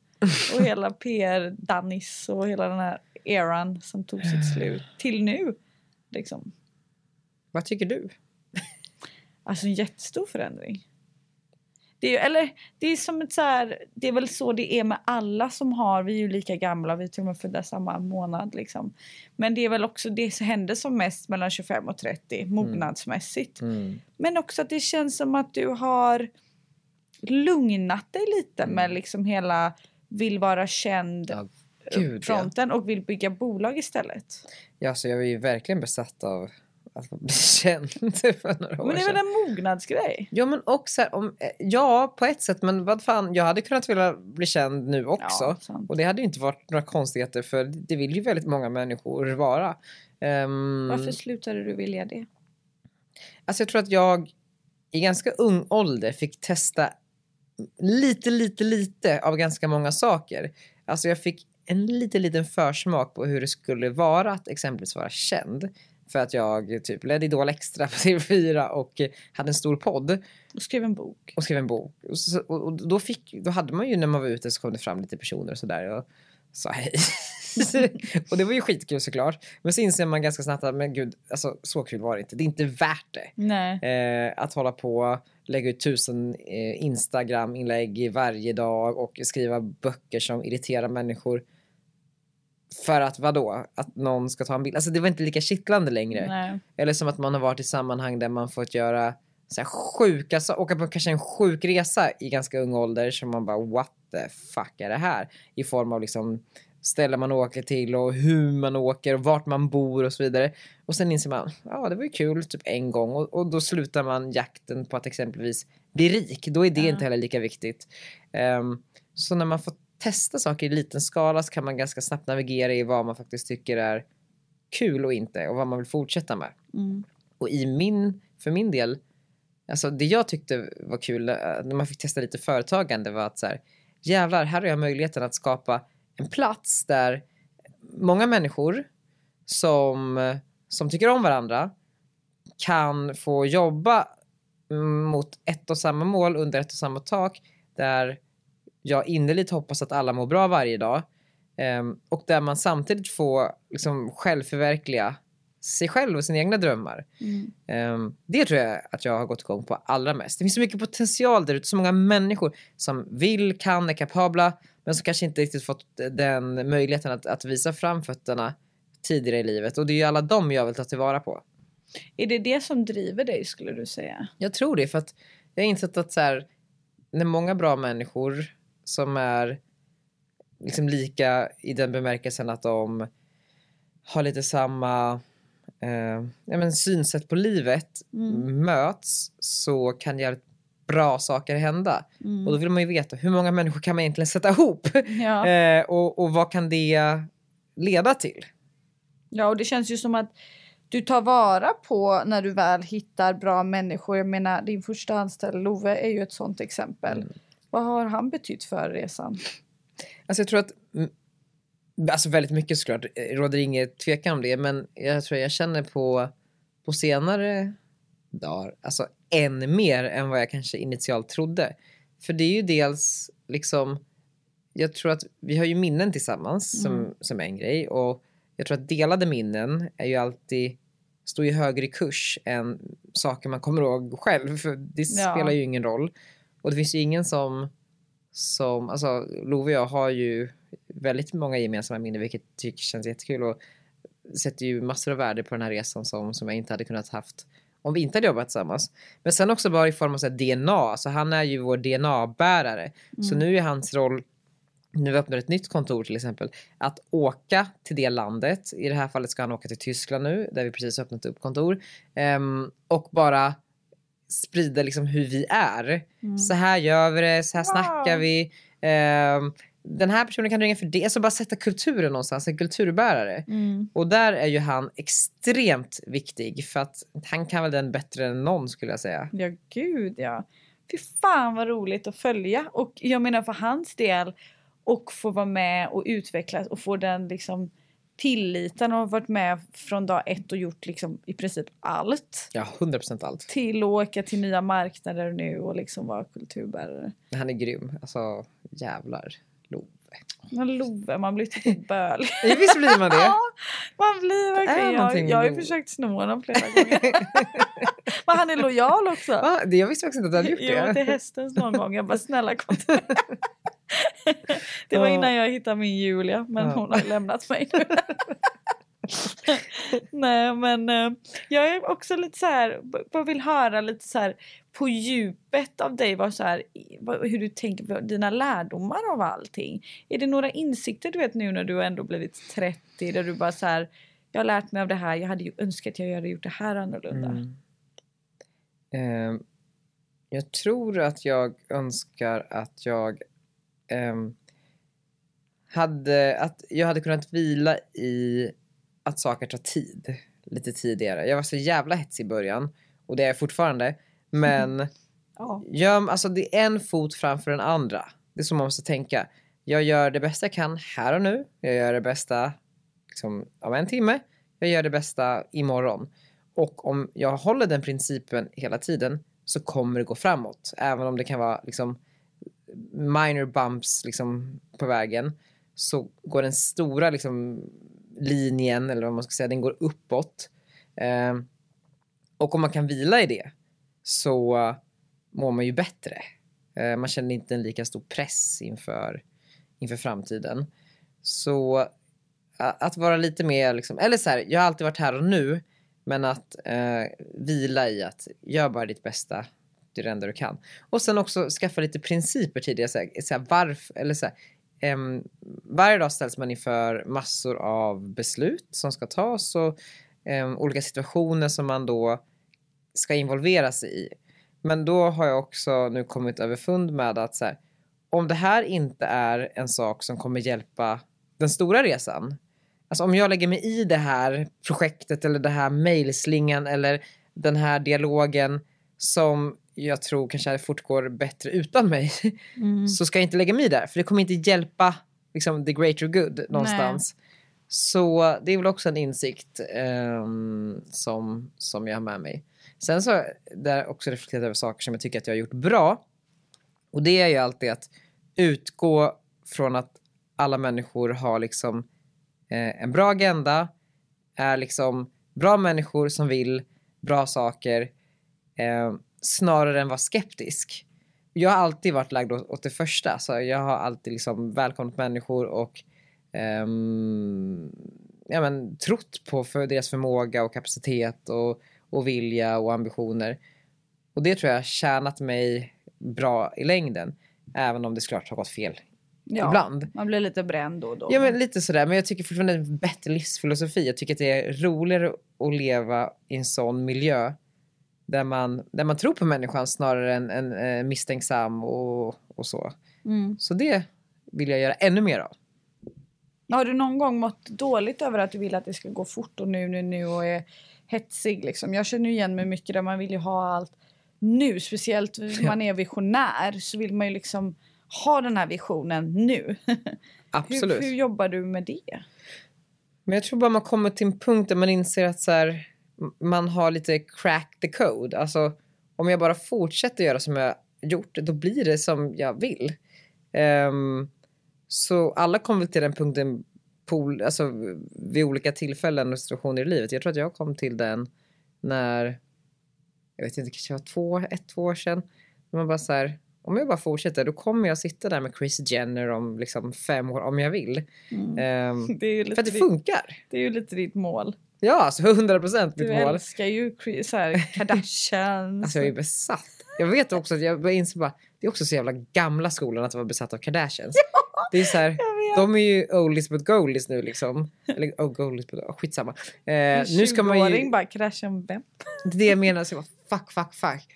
[SPEAKER 1] och hela PR Dannis och hela den här eran som tog sitt slut till nu. Liksom.
[SPEAKER 2] vad tycker du?
[SPEAKER 1] Alltså en jättestor förändring. Det är, eller det är som ett så här, det är väl så det är med alla som har, vi är ju lika gamla, vi är till och med födda samma månad liksom. Men det är väl också det som händer som mest mellan 25 och 30 mognadsmässigt.
[SPEAKER 2] Mm.
[SPEAKER 1] Men också att det känns som att du har lugnat dig lite
[SPEAKER 2] Mm.
[SPEAKER 1] med liksom hela vill vara känd
[SPEAKER 2] Ja, gud, ja.
[SPEAKER 1] fronten och vill bygga bolag istället.
[SPEAKER 2] Ja, så jag är ju verkligen besatt av att bli känd för några år
[SPEAKER 1] Men det är väl en mognadsgrej?
[SPEAKER 2] Ja men också här, om, eh, ja på ett sätt men vad fan jag hade kunnat vilja bli känd nu också.
[SPEAKER 1] Ja,
[SPEAKER 2] och det hade ju inte varit några konstigheter för det vill ju väldigt många människor vara. Ehm,
[SPEAKER 1] Varför slutade du vilja det?
[SPEAKER 2] Alltså jag tror att jag i ganska ung ålder fick testa lite, lite, lite av ganska många saker. Alltså jag fick en liten, liten försmak på hur det skulle vara att exempelvis vara känd. För att jag typ ledde Idol Extra på TV4 och hade en stor podd
[SPEAKER 1] Och skrev en bok.
[SPEAKER 2] och skrev en bok. Och, så, och, och då, fick, då hade man ju när man var ute så kom det fram lite personer och sådär och sa hej. och det var ju skitkul såklart. Men så inser man ganska snabbt att men gud, alltså, så kul var det inte. Det är inte värt det. Eh, att hålla på, lägga ut tusen eh, Instagram-inlägg varje dag och skriva böcker som irriterar människor. För att vadå? Att någon ska ta en bild? Alltså det var inte lika kittlande längre.
[SPEAKER 1] Nej.
[SPEAKER 2] Eller som att man har varit i sammanhang där man fått göra så här sjuka, så, åka på kanske en sjuk resa i ganska ung ålder som man bara what the fuck är det här? I form av liksom ställen man åker till och hur man åker och vart man bor och så vidare. Och sen inser man, ja det var ju kul typ en gång och, och då slutar man jakten på att exempelvis bli rik. Då är det
[SPEAKER 1] Ja.
[SPEAKER 2] inte heller lika viktigt. Ehm, så när man får testa saker i liten skala så kan man ganska snabbt navigera i vad man faktiskt tycker är kul och inte och vad man vill fortsätta med.
[SPEAKER 1] Mm.
[SPEAKER 2] Och i min, för min del, alltså det jag tyckte var kul eh, när man fick testa lite företagande var att så här, jävlar, här har jag möjligheten att skapa en plats där många människor som, som tycker om varandra kan få jobba mm, mot ett och samma mål under ett och samma tak där jag innerligt hoppas att alla mår bra varje dag Ehm, och där man samtidigt får liksom självförverkliga sig själv och sina egna drömmar.
[SPEAKER 1] Mm.
[SPEAKER 2] Ehm, det tror jag att jag har gått igång på allra mest. Det finns så mycket potential där ute, så många människor som vill, kan, är kapabla men som kanske inte riktigt fått den möjligheten att, att visa framfötterna tidigare i livet och det är ju alla dem jag vill ta tillvara på.
[SPEAKER 1] Är det det som driver dig skulle du säga?
[SPEAKER 2] Jag tror det för att jag har insett att så här, när många bra människor som är liksom lika i den bemärkelsen att de har lite samma eh, ja, men synsätt på livet
[SPEAKER 1] Mm.
[SPEAKER 2] möts så kan jävligt bra saker hända.
[SPEAKER 1] Mm.
[SPEAKER 2] Och då vill man ju veta hur många människor kan man egentligen sätta ihop?
[SPEAKER 1] Ja.
[SPEAKER 2] eh, och, och vad kan det leda till?
[SPEAKER 1] ja, och det känns ju som att du tar vara på när du väl hittar bra människor. Jag menar, din första anställda Love är ju ett sånt exempel.
[SPEAKER 2] Mm.
[SPEAKER 1] Vad har han betytt för resan?
[SPEAKER 2] Alltså jag tror att, alltså väldigt mycket såklart, det råder inget tvekan om det, men jag tror jag känner på, på senare dagar. Alltså än mer än vad jag kanske initialt trodde. För det är ju dels liksom, jag tror att vi har ju minnen tillsammans som,
[SPEAKER 1] Mm.
[SPEAKER 2] som är en grej och jag tror att delade minnen är ju alltid, står ju högre i kurs än saker man kommer ihåg själv. För det
[SPEAKER 1] Ja.
[SPEAKER 2] spelar ju ingen roll. Och det finns ju ingen som, som alltså Love och jag har ju väldigt många gemensamma minnen vilket tycker känns jättekul och sätter ju massor av värde på den här resan som, som jag inte hade kunnat haft om vi inte hade jobbat tillsammans. Men sen också bara i form av så DNA, alltså han är ju vår DNA-bärare. Så nu är hans roll, nu vi öppnar ett nytt kontor till exempel, att åka till det landet. I det här fallet ska han åka till Tyskland nu, där vi precis öppnat upp kontor. Ehm, och bara sprida liksom hur vi är. Så här gör vi det, så här
[SPEAKER 1] Wow.
[SPEAKER 2] snackar vi. Ehm, den här personen kan ringa för det. Alltså bara sätta kulturen någonstans, en kulturbärare.
[SPEAKER 1] Mm.
[SPEAKER 2] Och där är ju han extremt viktig för att han kan väl den bättre än någon skulle jag säga.
[SPEAKER 1] Ja, gud ja. Fy fan vad roligt att följa. Och jag menar för hans del och få vara med och utvecklas och få den liksom tilliten och ha varit med från dag ett och gjort liksom i princip allt.
[SPEAKER 2] Ja, 100% allt.
[SPEAKER 1] Till att åka till nya marknader nu och liksom vara kulturbärare.
[SPEAKER 2] Han är grym. Alltså jävlar. Love.
[SPEAKER 1] Men Love, man blir typ böl.
[SPEAKER 2] Visst blir man det?
[SPEAKER 1] Ja, man blir verkligen. Jag, jag har ju försökt sno honom flera gånger. Men han är lojal också.
[SPEAKER 2] Va? Det, jag visste faktiskt inte att du hade gjort
[SPEAKER 1] Jo,
[SPEAKER 2] det.
[SPEAKER 1] till hästens någon gång. Jag bara snälla kom till Det var innan jag hittade min Julia men
[SPEAKER 2] Ja.
[SPEAKER 1] hon har lämnat mig nu. Nej men eh, jag är också lite så här, bara vill höra lite så här på djupet av dig vad så här, hur du tänker på dina lärdomar av allting. Är det några insikter du vet nu när du ändå blivit 30 där du bara så här jag har lärt mig av det här, jag hade ju önskat att jag hade gjort det här annorlunda.
[SPEAKER 2] Mm. Ehm, jag tror att jag önskar att jag ehm, hade, att jag hade kunnat vila i att saker tar tid lite tidigare. Jag var så jävla hetsig i början och det är jag fortfarande. Men
[SPEAKER 1] Ja.
[SPEAKER 2] gör, alltså det är en fot framför den andra. Det är så man måste tänka. Jag gör det bästa jag kan här och nu. Jag gör det bästa liksom, om en timme. Jag gör det bästa imorgon. Och om jag håller den principen hela tiden så kommer det gå framåt. Även om det kan vara liksom minor bumps liksom på vägen så går den stora liksom linjen, eller vad man ska säga, den går uppåt. Eh, och om man kan vila i det så mår man ju bättre. Eh, man känner inte en lika stor press inför, inför framtiden. Så att vara lite mer, liksom, eller så här, jag har alltid varit här och nu, men att eh, vila i att gör bara ditt bästa, det är det enda du kan. Och sen också skaffa lite principer tidigare, så här, så här, varför, eller så här, um, varje dag ställs man inför massor av beslut som ska tas och um, olika situationer som man då ska involvera sig i. Men då har jag också nu kommit överfund med att så här, om det här inte är en sak som kommer hjälpa den stora resan. Alltså om jag lägger mig i det här projektet eller det här mejlslingan eller den här dialogen som jag tror kanske fortgår bättre utan mig
[SPEAKER 1] Mm.
[SPEAKER 2] så ska jag inte lägga mig där för det kommer inte hjälpa liksom, the greater good någonstans. Så det är väl också en insikt ehm, som, som jag har med mig. Sen så där jag också reflekterat över saker som jag tycker att jag har gjort bra. Och det är ju alltid att utgå från att alla människor har liksom eh, en bra agenda, är liksom bra människor som vill bra saker eh, snarare än vara skeptisk. Jag har alltid varit lagd åt, det första, så jag har alltid liksom välkomnat människor och ehm, ja, men, trott på för deras förmåga och kapacitet och, och vilja och ambitioner. Och det tror jag har tjänat mig bra i längden, även om det såklart har gått fel
[SPEAKER 1] Ja,
[SPEAKER 2] ibland.
[SPEAKER 1] Man blir lite bränd då och då.
[SPEAKER 2] Ja men lite sådär, men jag tycker fortfarande det är en bättre livsfilosofi. Jag tycker att det är roligare att leva i en sån miljö där man, där man tror på människan snarare än, än eh, misstänksam och, och så.
[SPEAKER 1] Mm.
[SPEAKER 2] Så det vill jag göra ännu mer av.
[SPEAKER 1] Har du någon gång mått dåligt över att du vill att det ska gå fort och nu, nu, nu och är hetsig liksom? Jag känner igen mig mycket där man vill ju ha allt nu. Speciellt när man är visionär så vill man ju liksom ha den här visionen nu.
[SPEAKER 2] Absolut.
[SPEAKER 1] Hur, hur jobbar du med det?
[SPEAKER 2] Men jag tror bara man kommer till en punkt där man inser att så här, man har lite crack the code. Alltså om jag bara fortsätter göra som jag gjort, då blir det som jag vill. Ehm, så alla kommer väl till den punkten på, alltså, vid olika tillfällen och situationer i livet. Jag tror att jag kom till den när, jag vet inte, kanske var två, ett, två år sedan. När man bara så här, om jag bara fortsätter då kommer jag sitta där med Chris Jenner om liksom fem år om jag vill.
[SPEAKER 1] Mm. Det är ju
[SPEAKER 2] för att det funkar.
[SPEAKER 1] det är ju lite ditt mål.
[SPEAKER 2] Ja, alltså 100 procent
[SPEAKER 1] Du
[SPEAKER 2] mitt mål.
[SPEAKER 1] älskar ju så här, Kardashians.
[SPEAKER 2] Alltså jag är besatt. Jag vet också att jag börjar inse bara, det är också så jävla gamla skolan att vara besatt av Kardashians. Det är så här, de är ju oldies but goldies nu liksom. Eller oh, goldies but oh, skitsamma. Eh,
[SPEAKER 1] En
[SPEAKER 2] nu ska man ju,
[SPEAKER 1] 20-åring bara Kardashian vem?
[SPEAKER 2] det är det jag menar, så jag bara, fuck, fuck, fuck.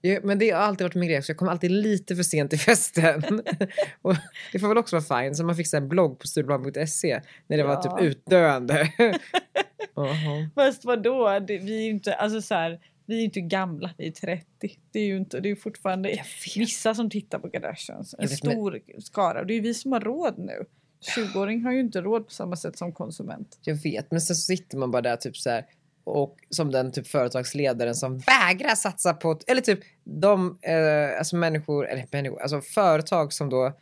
[SPEAKER 2] Jag- men det har alltid varit min grej, så jag kommer alltid lite för sent till festen. och det får väl också vara fine, så man fick en blogg på studieplan.se när det var
[SPEAKER 1] Ja.
[SPEAKER 2] typ utdöende. Jaha.
[SPEAKER 1] Fast vadå? Det, vi är ju inte, alltså så här, vi är inte gamla, vi är 30. Det är ju inte, det är fortfarande vissa som tittar på Kardashians. En
[SPEAKER 2] vet, men-
[SPEAKER 1] stor skara. Och det är ju vi som har råd nu. 20-åring har ju inte råd på samma sätt som konsument.
[SPEAKER 2] Jag vet, men sen så sitter man bara där typ så här och som den typ företagsledaren som vägrar satsa på, eller typ de eh, alltså människor, eller människor, alltså företag som då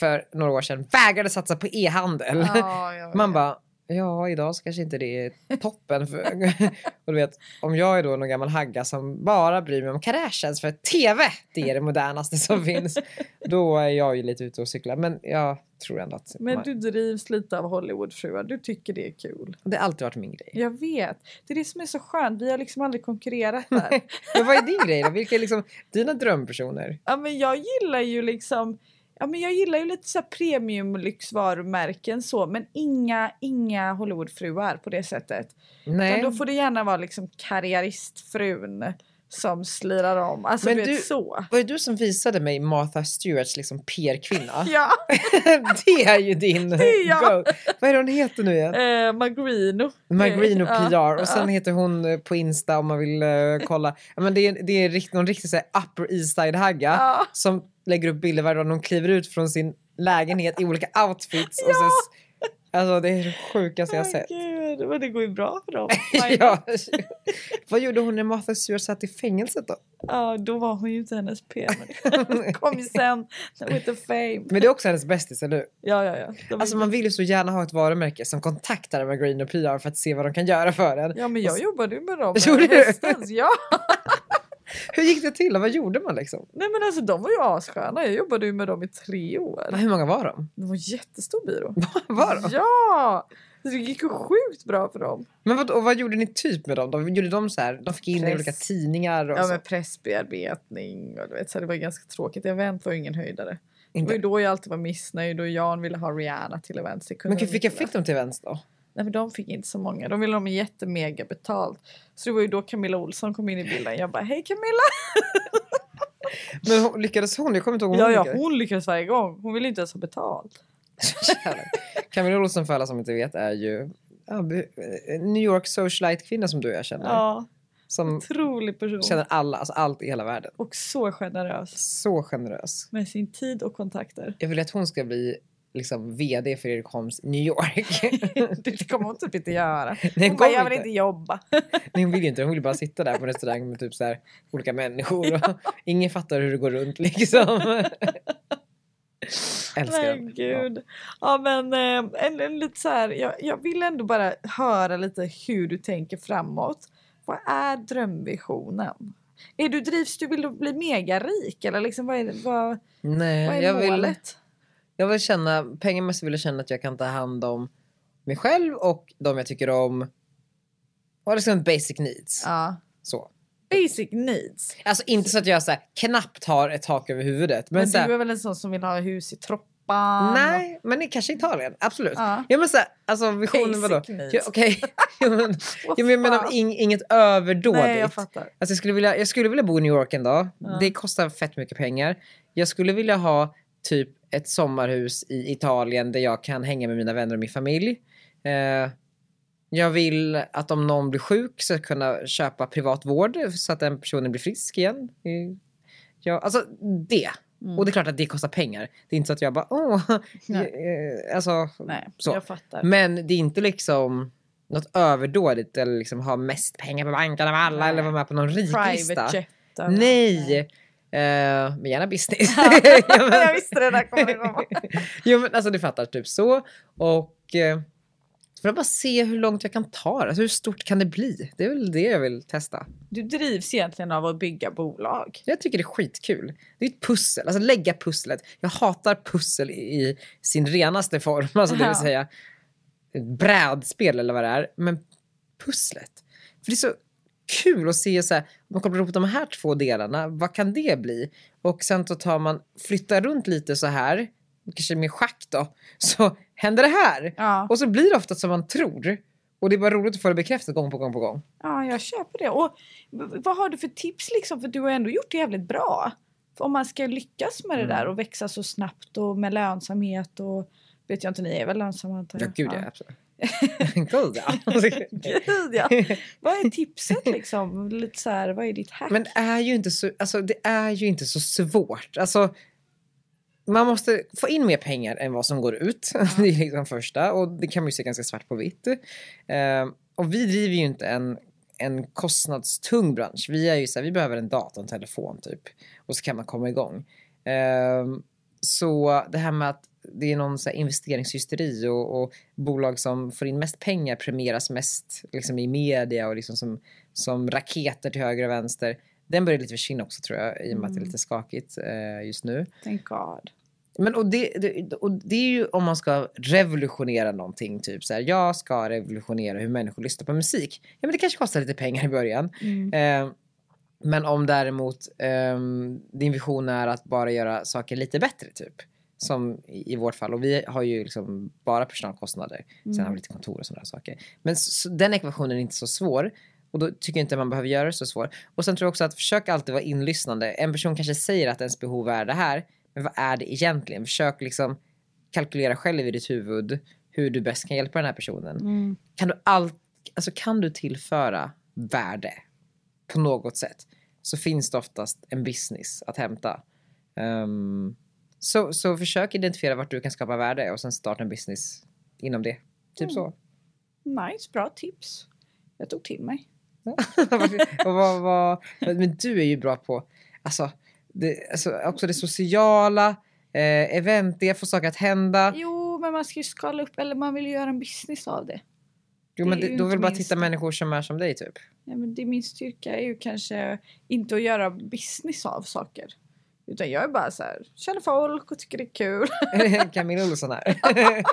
[SPEAKER 2] för några år sedan vägrade satsa på e-handel. Man bara, ja idag så kanske inte det är toppen. För, och du vet, om jag är då någon gammal hagga som bara bryr mig om Kardashians för att TV, det är det modernaste som finns. Då är jag ju lite ute och cyklar. Men jag tror ändå att
[SPEAKER 1] Men
[SPEAKER 2] man,
[SPEAKER 1] du drivs lite av Hollywoodfruar. Du tycker det är kul.
[SPEAKER 2] det har alltid varit min grej.
[SPEAKER 1] Jag vet. Det är det som är så skönt. Vi har liksom aldrig konkurrerat där.
[SPEAKER 2] Men vad är din grej då? Vilka är liksom dina drömpersoner?
[SPEAKER 1] ja, men jag gillar ju liksom Ja, men jag gillar ju lite så här premium lyxvarumärken så men inga, inga Hollywoodfruar på det sättet.
[SPEAKER 2] Nej.
[SPEAKER 1] Utan då får det gärna vara liksom karriäristfrun som slirar om. Alltså
[SPEAKER 2] Men
[SPEAKER 1] du vet så.
[SPEAKER 2] Var det du som visade mig Martha Stewarts liksom PR-kvinna?
[SPEAKER 1] Ja,
[SPEAKER 2] det är ju din
[SPEAKER 1] är jag.
[SPEAKER 2] go. Vad är det hon heter nu igen?
[SPEAKER 1] eh, Magrino.
[SPEAKER 2] Magrino
[SPEAKER 1] Eh,
[SPEAKER 2] PR
[SPEAKER 1] ja,
[SPEAKER 2] och sen
[SPEAKER 1] ja.
[SPEAKER 2] heter hon eh, på Insta om man vill eh, kolla. Men det är, det är rikt, någon riktig så här, upper east side hagga
[SPEAKER 1] Ja.
[SPEAKER 2] som lägger upp bilder varje dag när hon kliver ut från sin lägenhet i olika outfits. Och så, s- alltså det är det sjukaste jag har sett.
[SPEAKER 1] Gud, men det går ju bra för dem.
[SPEAKER 2] ja. Vad gjorde hon när Martha Stewart satt i fängelset då?
[SPEAKER 1] Ja, då var hon ju inte hennes PR. kom ju sen with the fame.
[SPEAKER 2] Men det är också hennes bästis, eller hur?
[SPEAKER 1] Ja, ja, ja. De
[SPEAKER 2] Alltså man vill ju så gärna ha ett varumärke som kontaktar med Green och PR för att se vad de kan göra för en.
[SPEAKER 1] Ja, men jag jobbade ju med dem
[SPEAKER 2] Gjorde du?
[SPEAKER 1] Ja.
[SPEAKER 2] Hur gick det till och vad gjorde man liksom?
[SPEAKER 1] Nej men alltså de var ju assköna. Jag jobbade ju med dem i tre år.
[SPEAKER 2] Hur många var de?
[SPEAKER 1] Det var en jättestor byrå.
[SPEAKER 2] var de?
[SPEAKER 1] Ja! Det gick ju sjukt bra för dem.
[SPEAKER 2] Men vad, och vad gjorde ni typ med dem? De, gjorde de så här, de fick in i
[SPEAKER 1] Press.
[SPEAKER 2] olika tidningar och
[SPEAKER 1] Ja
[SPEAKER 2] så?
[SPEAKER 1] med pressbearbetning och du vet så det var ganska tråkigt. Event var ju ingen höjdare. Det var
[SPEAKER 2] Inte.
[SPEAKER 1] ju då jag alltid var missnöjd och Jan ville ha Rihanna till kunde
[SPEAKER 2] Men
[SPEAKER 1] de
[SPEAKER 2] vilka
[SPEAKER 1] inte
[SPEAKER 2] fick de till vänster då?
[SPEAKER 1] Nej men de fick inte så många. De ville ha jättemega betalt. Så det var ju då Camilla Olsson kom in i bilden. Jag bara hej Camilla!
[SPEAKER 2] Men hon, lyckades hon? Jag kommer inte ihåg
[SPEAKER 1] Ja
[SPEAKER 2] hon
[SPEAKER 1] ja
[SPEAKER 2] lyckades.
[SPEAKER 1] hon lyckades varje gång. Hon ville inte ens ha betalt.
[SPEAKER 2] Camilla Olsson för alla som inte vet är ju ja, eh, New York socialite-kvinna som du och jag känner.
[SPEAKER 1] Ja,
[SPEAKER 2] Som
[SPEAKER 1] otrolig person.
[SPEAKER 2] känner alla, alltså allt i hela världen.
[SPEAKER 1] Och så generös.
[SPEAKER 2] Så generös.
[SPEAKER 1] Med sin tid och kontakter.
[SPEAKER 2] Jag vill att hon ska bli liksom VD för Erik Holms New York.
[SPEAKER 1] Det kommer hon typ inte göra.
[SPEAKER 2] Nej,
[SPEAKER 1] Hon bara, jag vill
[SPEAKER 2] inte.
[SPEAKER 1] jobba.
[SPEAKER 2] Nej, hon vill inte. Hon vill bara sitta där på en restaurang med typ så här, olika människor. Och ingen fattar hur det går runt liksom. Älskar den.
[SPEAKER 1] gud. Ja men eh, en, en lite så här, jag, jag vill ändå bara höra lite hur du tänker framåt. Vad är drömvisionen? Är du drivs du vill du bli megarik eller liksom vad är, vad,
[SPEAKER 2] Nej,
[SPEAKER 1] vad är
[SPEAKER 2] jag vill,
[SPEAKER 1] målet?
[SPEAKER 2] Jag vill känna, pengamässigt vill jag känna att jag kan ta hand om mig själv och de jag tycker om. Och liksom basic needs.
[SPEAKER 1] Ja.
[SPEAKER 2] Så.
[SPEAKER 1] Basic needs.
[SPEAKER 2] Alltså inte så att jag så här, knappt har ett tak över huvudet. Men,
[SPEAKER 1] Men,
[SPEAKER 2] så här,
[SPEAKER 1] du är väl en sån som vill ha hus i Troppan?
[SPEAKER 2] nej, men det kanske Italien. Absolut.
[SPEAKER 1] Ja.
[SPEAKER 2] Ja men så här, alltså visionen vadå? Ja, Okej, men jag menar ing, inget överdådigt.
[SPEAKER 1] Nej jag fattar.
[SPEAKER 2] Alltså jag, skulle vilja, jag skulle vilja bo i New York en dag.
[SPEAKER 1] Ja.
[SPEAKER 2] Det kostar fett mycket pengar. Jag skulle vilja ha typ ett sommarhus i Italien där jag kan hänga med mina vänner och min familj. Eh, jag vill att om någon blir sjuk så ska kunna köpa privat vård så att den personen blir frisk igen. Eh, Ja, alltså det.
[SPEAKER 1] Mm.
[SPEAKER 2] Och det är klart att det kostar pengar. Det är inte så att jag bara åh.
[SPEAKER 1] Nej.
[SPEAKER 2] eh, alltså,
[SPEAKER 1] Nej,
[SPEAKER 2] så.
[SPEAKER 1] jag fattar.
[SPEAKER 2] Men det är inte liksom något överdådigt eller liksom ha mest pengar på banken av alla
[SPEAKER 1] Nej.
[SPEAKER 2] eller vara med på någon riklista.
[SPEAKER 1] Jet.
[SPEAKER 2] Nej! Eh, men gärna business.
[SPEAKER 1] jag visste det där kommer komma.
[SPEAKER 2] jo men alltså du fattar, typ så. Och eh, för att bara se hur långt jag kan ta det. Alltså, hur stort kan det bli? Det är väl det jag vill testa.
[SPEAKER 1] Du drivs egentligen av att bygga bolag.
[SPEAKER 2] Jag tycker det är skitkul. Det är ett pussel, alltså lägga pusslet. Jag hatar pussel i sin renaste form, alltså det vill säga brädspel eller vad det är. Men pusslet. För det är så kul att se så här, om man kopplar ihop de här två delarna, vad kan det bli? Och sen så tar man, flyttar runt lite så här, kanske med schack då, så händer det här.
[SPEAKER 1] Ja.
[SPEAKER 2] Och så blir det ofta som man tror. Och det är bara roligt att få det bekräftat gång på gång på gång.
[SPEAKER 1] Ja, jag köper det. Och vad har du för tips liksom? För du har ändå gjort det jävligt bra. För om man ska lyckas med det
[SPEAKER 2] Mm.
[SPEAKER 1] där och växa så snabbt och med lönsamhet och vet jag inte, ni är väl lönsamma antar
[SPEAKER 2] Ja,
[SPEAKER 1] jag?
[SPEAKER 2] gud ja, absolut. Gud ja.
[SPEAKER 1] Gud ja. Vad är tipset liksom? Lite så här, vad är ditt hack?
[SPEAKER 2] Men det är ju inte så, alltså, det är ju inte så svårt. Alltså, man måste få in mer pengar än vad som går ut. Det är liksom första och det kan man ju se ganska svart på vitt. Eh, och vi driver ju inte en, en kostnadstung bransch. Vi är ju så här, vi behöver en dator en telefon typ. Och så kan man komma igång. Eh, så det här med att det är någon så här investeringshysteri och, och bolag som får in mest pengar premieras mest liksom i media och liksom som, som raketer till höger och vänster. Den börjar lite försvinna också tror jag i och med att det är lite skakigt eh, just nu.
[SPEAKER 1] Thank God.
[SPEAKER 2] Men och det, det, och det är ju om man ska revolutionera någonting, typ så här, jag ska revolutionera hur människor lyssnar på musik. Ja men det kanske kostar lite pengar i början.
[SPEAKER 1] Mm.
[SPEAKER 2] Eh, men om däremot ehm, din vision är att bara göra saker lite bättre typ. Som i vårt fall. Och vi har ju liksom bara personalkostnader. Sen har vi lite kontor och sådana saker. Men så, den ekvationen är inte så svår. Och då tycker jag inte man behöver göra det så svår. Och sen tror jag också att försök alltid vara inlyssnande. En person kanske säger att ens behov är det här. Men vad är det egentligen? Försök liksom kalkylera själv i ditt huvud hur du bäst kan hjälpa den här personen.
[SPEAKER 1] Mm.
[SPEAKER 2] Kan du, all, alltså kan du tillföra värde på något sätt så finns det oftast en business att hämta. Ehm, så, så försök identifiera vart du kan skapa värde och sen starta en business inom det. Typ så.
[SPEAKER 1] Nice, bra tips. Jag tog till mig.
[SPEAKER 2] och vad, vad, men du är ju bra på alltså, det, alltså, också det sociala, eh, eventiga, få saker att hända.
[SPEAKER 1] Jo, men man ska ju skala upp, eller man vill ju göra en business av det.
[SPEAKER 2] Jo,
[SPEAKER 1] det
[SPEAKER 2] men det, då vill bara titta människor som är som dig typ.
[SPEAKER 1] Ja, men det min styrka är ju kanske inte att göra business av saker. Utan jag är bara så här, känner folk och tycker det är kul.
[SPEAKER 2] Camilla Olsson här.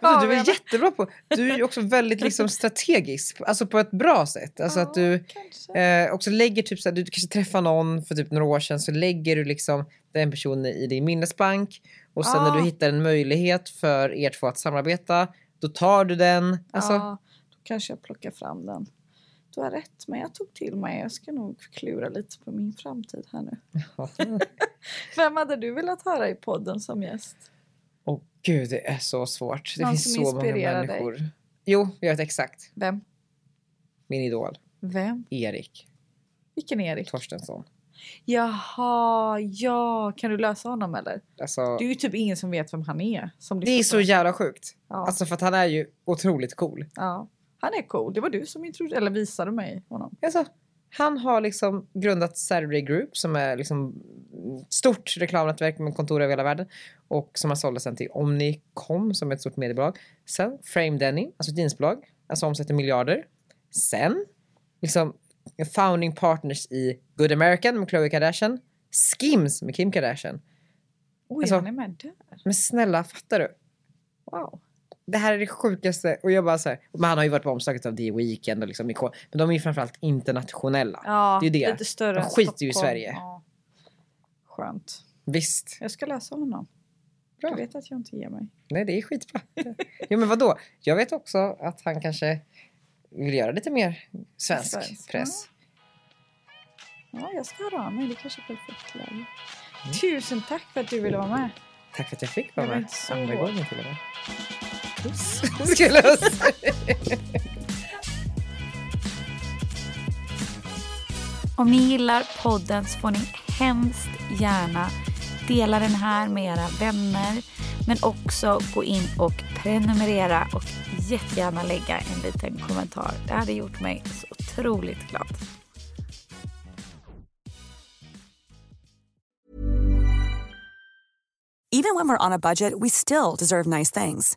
[SPEAKER 1] Ja,
[SPEAKER 2] du är jättebra på, du är också väldigt liksom strategisk, alltså på ett bra sätt. Alltså att du eh, också lägger typ såhär, du kanske träffar någon för typ några år sedan så lägger du liksom den personen i din minnesbank och sen när
[SPEAKER 1] Ah.
[SPEAKER 2] du hittar en möjlighet för er två att samarbeta då tar du den. Alltså,
[SPEAKER 1] Ja, då kanske jag plockar fram den. Du har rätt, men jag tog till mig. Jag ska nog klura lite på min framtid här nu. Vem hade du velat höra i podden som gäst?
[SPEAKER 2] Åh gud, det är så svårt. Det
[SPEAKER 1] Någon
[SPEAKER 2] finns så många
[SPEAKER 1] inspirerar dig.
[SPEAKER 2] människor. Jo, jag vet exakt.
[SPEAKER 1] Vem?
[SPEAKER 2] Min idol,
[SPEAKER 1] Vem?
[SPEAKER 2] Erik
[SPEAKER 1] Vilken Erik?
[SPEAKER 2] Torstensson.
[SPEAKER 1] Jaha, ja. Kan du lösa honom eller?
[SPEAKER 2] Alltså,
[SPEAKER 1] Det är ju typ ingen som vet vem han är.
[SPEAKER 2] Det är så jävla sjukt.
[SPEAKER 1] Ja.
[SPEAKER 2] Alltså för att han är ju otroligt cool.
[SPEAKER 1] Ja. Han är cool. Det var du som introducerade, eller visade mig honom.
[SPEAKER 2] Alltså, han har liksom grundat Saturday Group som är liksom stort reklamnätverk med kontor över hela världen och som har sålde sen till Omnicom som är ett stort mediebolag. Sen Frame Denim, alltså ett jeansbolag, alltså omsätter miljarder. Sen liksom founding partners i Good American med Khloe Kardashian, Skims med Kim Kardashian.
[SPEAKER 1] Oj,
[SPEAKER 2] Alltså-
[SPEAKER 1] han är med där.
[SPEAKER 2] Men snälla, fattar du?
[SPEAKER 1] Wow.
[SPEAKER 2] Det här är det sjukaste. Och jag bara så här, men han har ju varit på omslaget av The Weeknd och liksom. Men de är ju framförallt internationella.
[SPEAKER 1] Ja,
[SPEAKER 2] Det är det.
[SPEAKER 1] lite större
[SPEAKER 2] De skiter ju i. Sverige.
[SPEAKER 1] Ja. Skönt.
[SPEAKER 2] Visst.
[SPEAKER 1] Jag ska läsa honom.
[SPEAKER 2] Bra.
[SPEAKER 1] Du vet att jag inte ger mig.
[SPEAKER 2] Nej, det är skitbra. jo, men vadå? Jag vet också att han kanske vill göra lite mer svensk
[SPEAKER 1] Svensk,
[SPEAKER 2] press.
[SPEAKER 1] Ja, jag ska höra av mig. Det kanske är perfekt läge.
[SPEAKER 2] Mm.
[SPEAKER 1] Tusen tack för att du ville vara med.
[SPEAKER 2] Tack för att jag fick vara med. Andra gången till och med. Puss. Skulle jag säga.
[SPEAKER 1] Om ni gillar podden så får ni hemskt gärna dela den här med era vänner. Men också gå in och prenumerera och jättegärna lägga en liten kommentar. Det hade gjort mig så otroligt glad.
[SPEAKER 3] Even when we're on a budget we still deserve nice things.